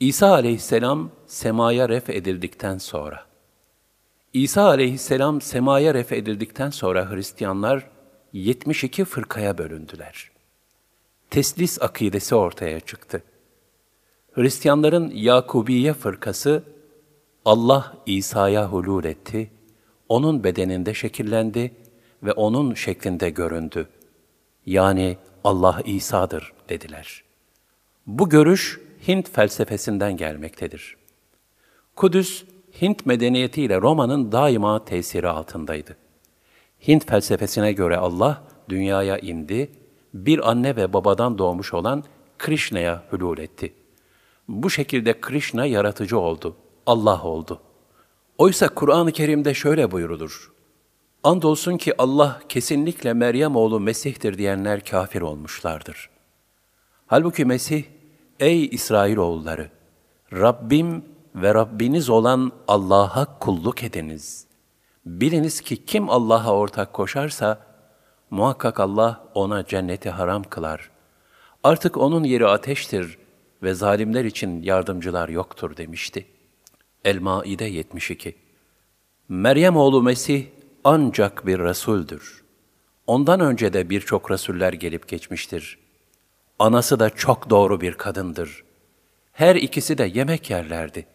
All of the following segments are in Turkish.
İsa aleyhisselam semaya ref edildikten sonra, İsa aleyhisselam semaya ref edildikten sonra Hristiyanlar 72 fırkaya bölündüler. Teslis akidesi ortaya çıktı. Hristiyanların Yakubiye fırkası, Allah İsa'ya hulul etti, onun bedeninde şekillendi ve onun şeklinde göründü. Yani Allah İsa'dır dediler. Bu görüş Hint felsefesinden gelmektedir. Kudüs, Hint medeniyetiyle Roma'nın daima tesiri altındaydı. Hint felsefesine göre Allah dünyaya indi, bir anne ve babadan doğmuş olan Krishna'ya hülul etti. Bu şekilde Krishna yaratıcı oldu, Allah oldu. Oysa Kur'an-ı Kerim'de şöyle buyurulur. Andolsun ki Allah kesinlikle Meryem oğlu Mesih'tir diyenler kafir olmuşlardır. Halbuki Mesih, ey İsrailoğulları, Rabbim ve Rabbiniz olan Allah'a kulluk ediniz. Biliniz ki kim Allah'a ortak koşarsa, muhakkak Allah ona cenneti haram kılar. Artık onun yeri ateştir ve zalimler için yardımcılar yoktur demişti. El-Maide 72 Meryem oğlu Mesih ancak bir Resuldür. Ondan önce de birçok Resuller gelip geçmiştir. Anası da çok doğru bir kadındır. Her ikisi de yemek yerlerdi.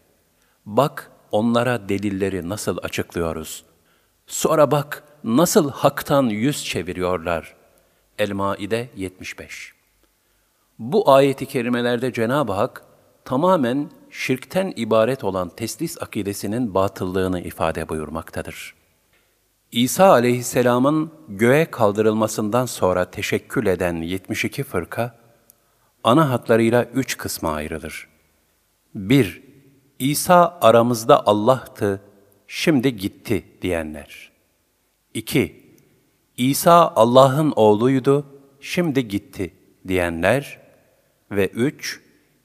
Bak onlara delilleri nasıl açıklıyoruz. Sonra bak nasıl haktan yüz çeviriyorlar. El-Maide 75 Bu ayeti kerimelerde Cenab-ı Hak tamamen şirkten ibaret olan teslis akidesinin batıllığını ifade buyurmaktadır. İsa aleyhisselamın göğe kaldırılmasından sonra teşekkül eden 72 fırka, ana hatlarıyla üç kısma ayrılır. 1- İsa aramızda Allah'tı, şimdi gitti diyenler. 2. İsa Allah'ın oğluydu, şimdi gitti diyenler. Ve 3.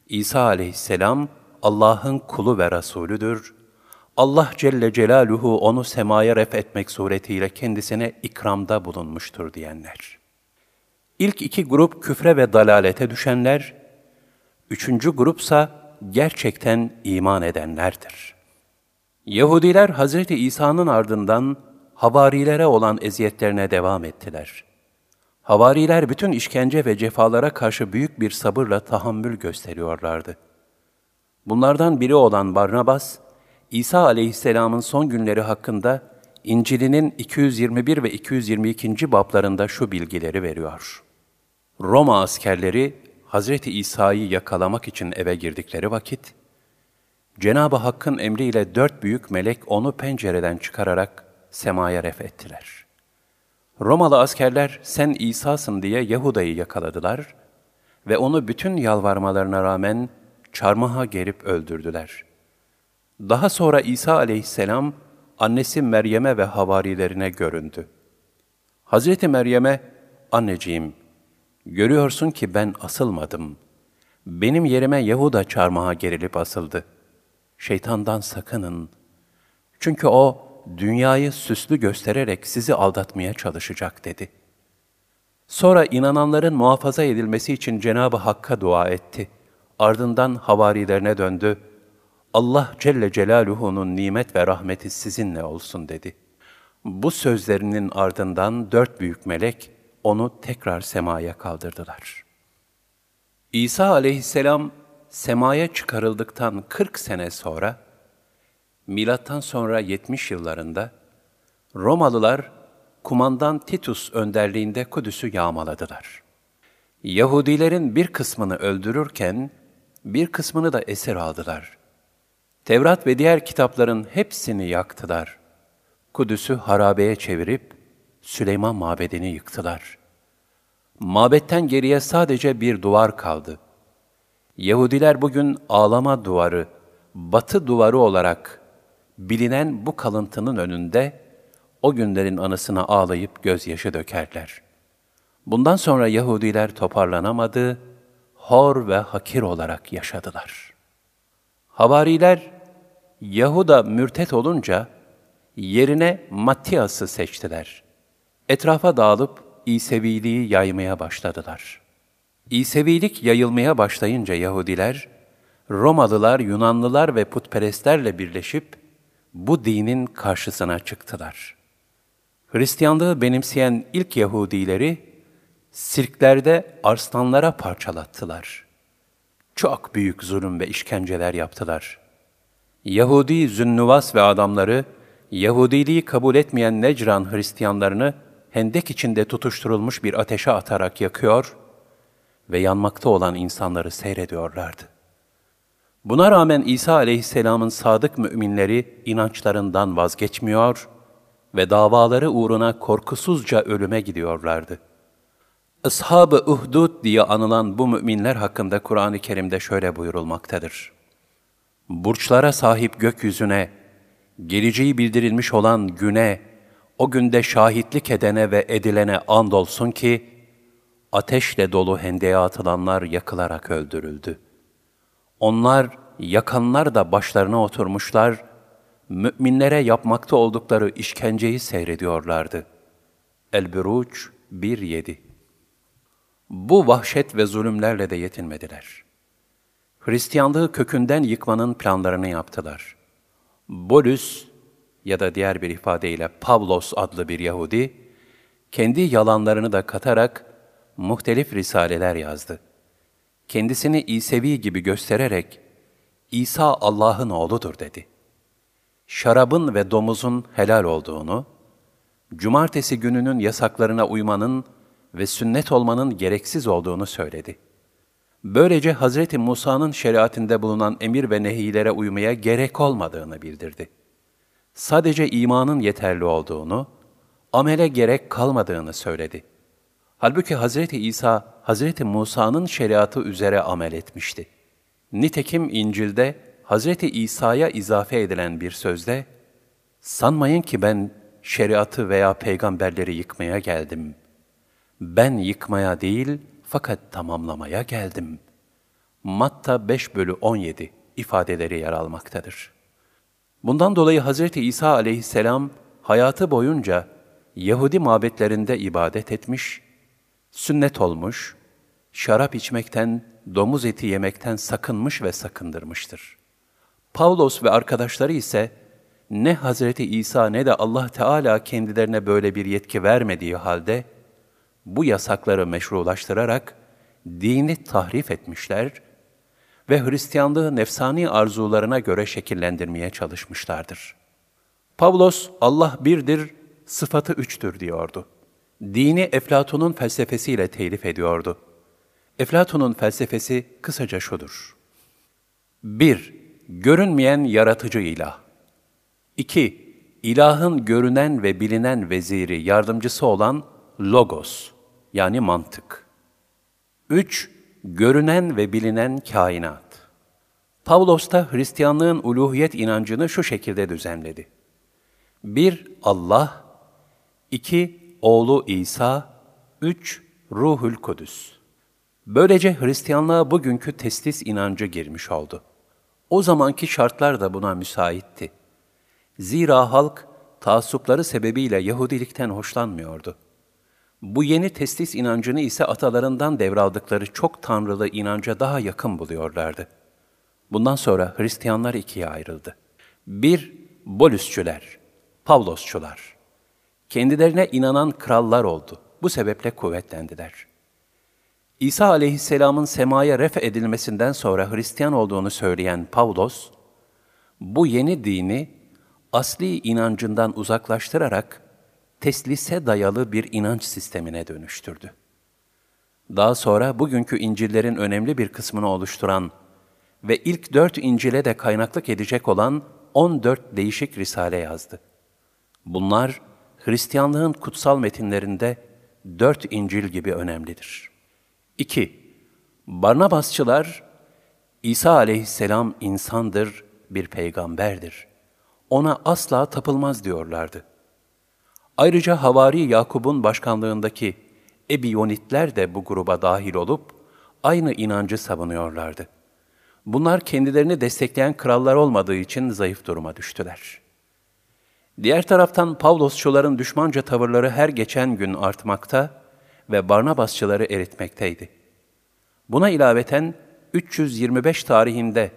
İsa aleyhisselam Allah'ın kulu ve Resulüdür. Allah Celle Celaluhu onu semaya ref etmek suretiyle kendisine ikramda bulunmuştur diyenler. İlk iki grup küfre ve dalalete düşenler, üçüncü grupsa gerçekten iman edenlerdir. Yahudiler Hz. İsa'nın ardından havarilere olan eziyetlerine devam ettiler. Havariler bütün işkence ve cefalara karşı büyük bir sabırla tahammül gösteriyorlardı. Bunlardan biri olan Barnabas, İsa aleyhisselamın son günleri hakkında İncil'inin 221 ve 222. bablarında şu bilgileri veriyor. Roma askerleri Hazreti İsa'yı yakalamak için eve girdikleri vakit, Cenab-ı Hakk'ın emriyle dört büyük melek onu pencereden çıkararak semaya ref ettiler. Romalı askerler sen İsa'sın diye Yahuda'yı yakaladılar ve onu bütün yalvarmalarına rağmen çarmıha gerip öldürdüler. Daha sonra İsa aleyhisselam annesi Meryem'e ve havarilerine göründü. Hazreti Meryem'e, anneciğim, görüyorsun ki ben asılmadım. Benim yerime Yahuda çarmıha gerilip asıldı. Şeytandan sakının. Çünkü o, dünyayı süslü göstererek sizi aldatmaya çalışacak dedi. Sonra inananların muhafaza edilmesi için Cenab-ı Hakk'a dua etti. Ardından havarilerine döndü. Allah Celle Celaluhu'nun nimet ve rahmeti sizinle olsun dedi. Bu sözlerinin ardından dört büyük melek onu tekrar semaya kaldırdılar. İsa aleyhisselam semaya çıkarıldıktan 40 sene sonra, milattan sonra 70 yıllarında Romalılar kumandan Titus önderliğinde Kudüs'ü yağmaladılar. Yahudilerin bir kısmını öldürürken bir kısmını da esir aldılar. Tevrat ve diğer kitapların hepsini yaktılar. Kudüs'ü harabeye çevirip Süleyman mabedini yıktılar. Mabetten geriye sadece bir duvar kaldı. Yahudiler bugün ağlama duvarı, batı duvarı olarak bilinen bu kalıntının önünde o günlerin anısına ağlayıp gözyaşı dökerler. Bundan sonra Yahudiler toparlanamadı, hor ve hakir olarak yaşadılar. Havariler Yahuda mürtet olunca yerine Mattiyas'ı seçtiler. Etrafa dağılıp İseviliği yaymaya başladılar. İsevilik yayılmaya başlayınca Yahudiler, Romalılar, Yunanlılar ve putperestlerle birleşip bu dinin karşısına çıktılar. Hristiyanlığı benimseyen ilk Yahudileri sirklerde arslanlara parçalattılar. Çok büyük zulüm ve işkenceler yaptılar. Yahudi Zünnuvas ve adamları Yahudiliği kabul etmeyen Necran Hristiyanlarını hendek içinde tutuşturulmuş bir ateşe atarak yakıyor ve yanmakta olan insanları seyrediyorlardı. Buna rağmen İsa aleyhisselamın sadık müminleri inançlarından vazgeçmiyor ve davaları uğruna korkusuzca ölüme gidiyorlardı. Ashab-ı Uhdud diye anılan bu müminler hakkında Kur'an-ı Kerim'de şöyle buyurulmaktadır. Burçlara sahip gökyüzüne, geleceği bildirilmiş olan güne, o günde şahitlik edene ve edilene andolsun ki, ateşle dolu hendeye atılanlar yakılarak öldürüldü. Onlar, yakanlar da başlarına oturmuşlar, müminlere yapmakta oldukları işkenceyi seyrediyorlardı. El-Büruç 1.7 Bu vahşet ve zulümlerle de yetinmediler. Hristiyanlığı kökünden yıkmanın planlarını yaptılar. Bolus ya da diğer bir ifadeyle Pavlos adlı bir Yahudi, kendi yalanlarını da katarak muhtelif risaleler yazdı. Kendisini İsevi gibi göstererek, İsa Allah'ın oğludur dedi. Şarabın ve domuzun helal olduğunu, cumartesi gününün yasaklarına uymanın ve sünnet olmanın gereksiz olduğunu söyledi. Böylece Hz. Musa'nın şeriatinde bulunan emir ve nehilere uymaya gerek olmadığını bildirdi. Sadece imanın yeterli olduğunu, amele gerek kalmadığını söyledi. Halbuki Hz. İsa, Hz. Musa'nın şeriatı üzere amel etmişti. Nitekim İncil'de Hz. İsa'ya izafe edilen bir sözde, Sanmayın ki ben şeriatı veya peygamberleri yıkmaya geldim. Ben yıkmaya değil, fakat tamamlamaya geldim. Matta 5 bölü 17 ifadeleri yer almaktadır. Bundan dolayı Hz. İsa aleyhisselam hayatı boyunca Yahudi mabetlerinde ibadet etmiş, sünnet olmuş, şarap içmekten, domuz eti yemekten sakınmış ve sakındırmıştır. Pavlos ve arkadaşları ise ne Hazreti İsa ne de Allah Teala kendilerine böyle bir yetki vermediği halde bu yasakları meşrulaştırarak dini tahrif etmişler ve Hristiyanlığı nefsani arzularına göre şekillendirmeye çalışmışlardır. Pavlos, Allah birdir, sıfatı üçtür diyordu. Dini Eflatun'un felsefesiyle telif ediyordu. Eflatun'un felsefesi kısaca şudur. 1. Görünmeyen yaratıcı ilah. 2. İlahın görünen ve bilinen veziri, yardımcısı olan logos yani mantık. 3. Görünen ve bilinen kainat. Pavlos da Hristiyanlığın uluhiyet inancını şu şekilde düzenledi. 1. Allah 2. Oğlu İsa 3. Ruhül Kudüs Böylece Hristiyanlığa bugünkü testis inancı girmiş oldu. O zamanki şartlar da buna müsaitti. Zira halk taassupları sebebiyle Yahudilikten hoşlanmıyordu. Bu yeni testis inancını ise atalarından devraldıkları çok tanrılı inanca daha yakın buluyorlardı. Bundan sonra Hristiyanlar ikiye ayrıldı. Bir, Bolüsçüler, Pavlosçular. Kendilerine inanan krallar oldu. Bu sebeple kuvvetlendiler. İsa aleyhisselamın semaya ref edilmesinden sonra Hristiyan olduğunu söyleyen Pavlos, bu yeni dini asli inancından uzaklaştırarak teslise dayalı bir inanç sistemine dönüştürdü. Daha sonra bugünkü İncil'lerin önemli bir kısmını oluşturan ve ilk dört İncil'e de kaynaklık edecek olan 14 değişik risale yazdı. Bunlar Hristiyanlığın kutsal metinlerinde dört İncil gibi önemlidir. 2. Barnabasçılar, İsa aleyhisselam insandır, bir peygamberdir. Ona asla tapılmaz diyorlardı. Ayrıca Havari Yakub'un başkanlığındaki Ebiyonitler de bu gruba dahil olup aynı inancı savunuyorlardı. Bunlar kendilerini destekleyen krallar olmadığı için zayıf duruma düştüler. Diğer taraftan Pavlosçuların düşmanca tavırları her geçen gün artmakta ve Barnabasçıları eritmekteydi. Buna ilaveten 325 tarihinde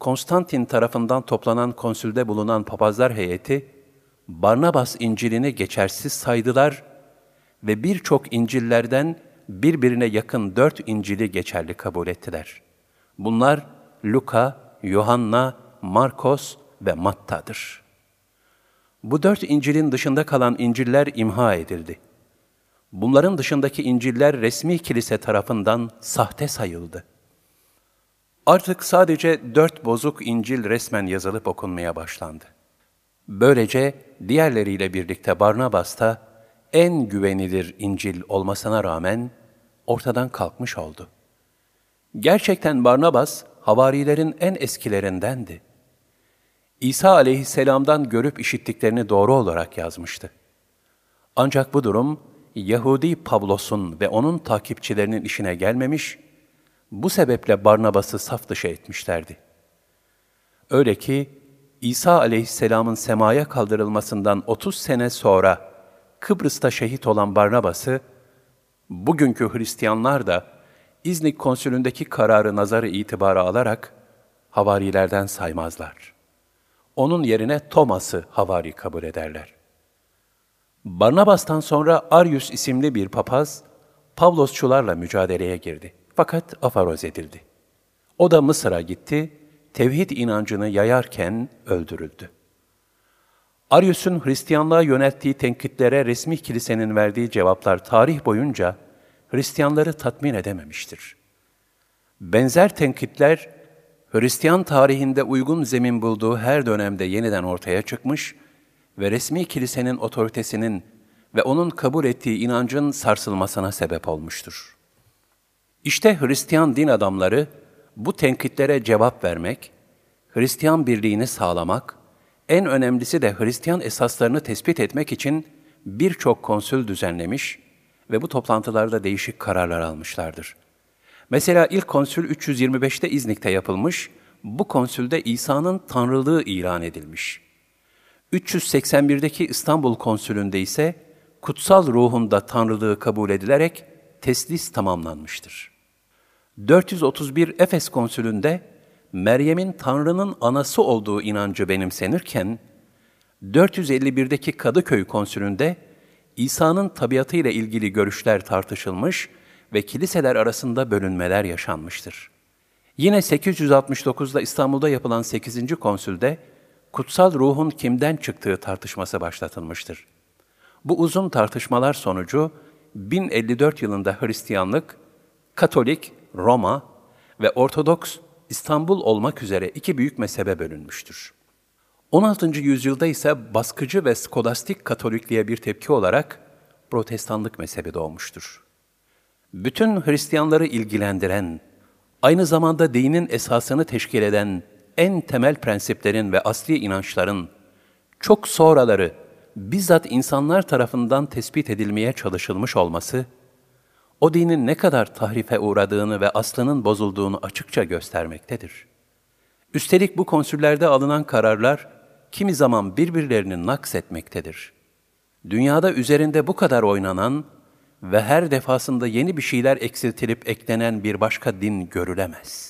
Konstantin tarafından toplanan konsülde bulunan papazlar heyeti, Barnabas İncil'ini geçersiz saydılar ve birçok İncil'lerden birbirine yakın dört İncil'i geçerli kabul ettiler. Bunlar Luka, Yohanna, Markos ve Matta'dır. Bu dört İncil'in dışında kalan İncil'ler imha edildi. Bunların dışındaki İncil'ler resmi kilise tarafından sahte sayıldı. Artık sadece dört bozuk İncil resmen yazılıp okunmaya başlandı. Böylece diğerleriyle birlikte Barnabas da en güvenilir İncil olmasına rağmen ortadan kalkmış oldu. Gerçekten Barnabas havarilerin en eskilerindendi. İsa aleyhisselamdan görüp işittiklerini doğru olarak yazmıştı. Ancak bu durum Yahudi Pavlos'un ve onun takipçilerinin işine gelmemiş, bu sebeple Barnabas'ı saf dışı etmişlerdi. Öyle ki İsa aleyhisselamın semaya kaldırılmasından 30 sene sonra Kıbrıs'ta şehit olan Barnabas'ı, bugünkü Hristiyanlar da İznik konsülündeki kararı nazarı itibara alarak havarilerden saymazlar. Onun yerine Thomas'ı havari kabul ederler. Barnabas'tan sonra Arius isimli bir papaz, Pavlosçularla mücadeleye girdi. Fakat afaroz edildi. O da Mısır'a gitti, tevhid inancını yayarken öldürüldü. Arius'un Hristiyanlığa yönelttiği tenkitlere resmi kilisenin verdiği cevaplar tarih boyunca Hristiyanları tatmin edememiştir. Benzer tenkitler Hristiyan tarihinde uygun zemin bulduğu her dönemde yeniden ortaya çıkmış ve resmi kilisenin otoritesinin ve onun kabul ettiği inancın sarsılmasına sebep olmuştur. İşte Hristiyan din adamları bu tenkitlere cevap vermek, Hristiyan birliğini sağlamak, en önemlisi de Hristiyan esaslarını tespit etmek için birçok konsül düzenlemiş ve bu toplantılarda değişik kararlar almışlardır. Mesela ilk konsül 325'te İznik'te yapılmış, bu konsülde İsa'nın tanrılığı ilan edilmiş. 381'deki İstanbul konsülünde ise kutsal ruhunda tanrılığı kabul edilerek teslis tamamlanmıştır. 431 Efes konsülünde Meryem'in Tanrı'nın anası olduğu inancı benimsenirken, 451'deki Kadıköy konsülünde İsa'nın tabiatıyla ilgili görüşler tartışılmış ve kiliseler arasında bölünmeler yaşanmıştır. Yine 869'da İstanbul'da yapılan 8. konsülde kutsal ruhun kimden çıktığı tartışması başlatılmıştır. Bu uzun tartışmalar sonucu 1054 yılında Hristiyanlık, Katolik, Roma ve Ortodoks İstanbul olmak üzere iki büyük mezhebe bölünmüştür. 16. yüzyılda ise baskıcı ve skolastik Katolikliğe bir tepki olarak Protestanlık mezhebi doğmuştur. Bütün Hristiyanları ilgilendiren, aynı zamanda dinin esasını teşkil eden en temel prensiplerin ve asli inançların çok sonraları bizzat insanlar tarafından tespit edilmeye çalışılmış olması, o dinin ne kadar tahrife uğradığını ve aslının bozulduğunu açıkça göstermektedir. Üstelik bu konsüllerde alınan kararlar kimi zaman birbirlerini naks etmektedir. Dünyada üzerinde bu kadar oynanan ve her defasında yeni bir şeyler eksiltilip eklenen bir başka din görülemez.''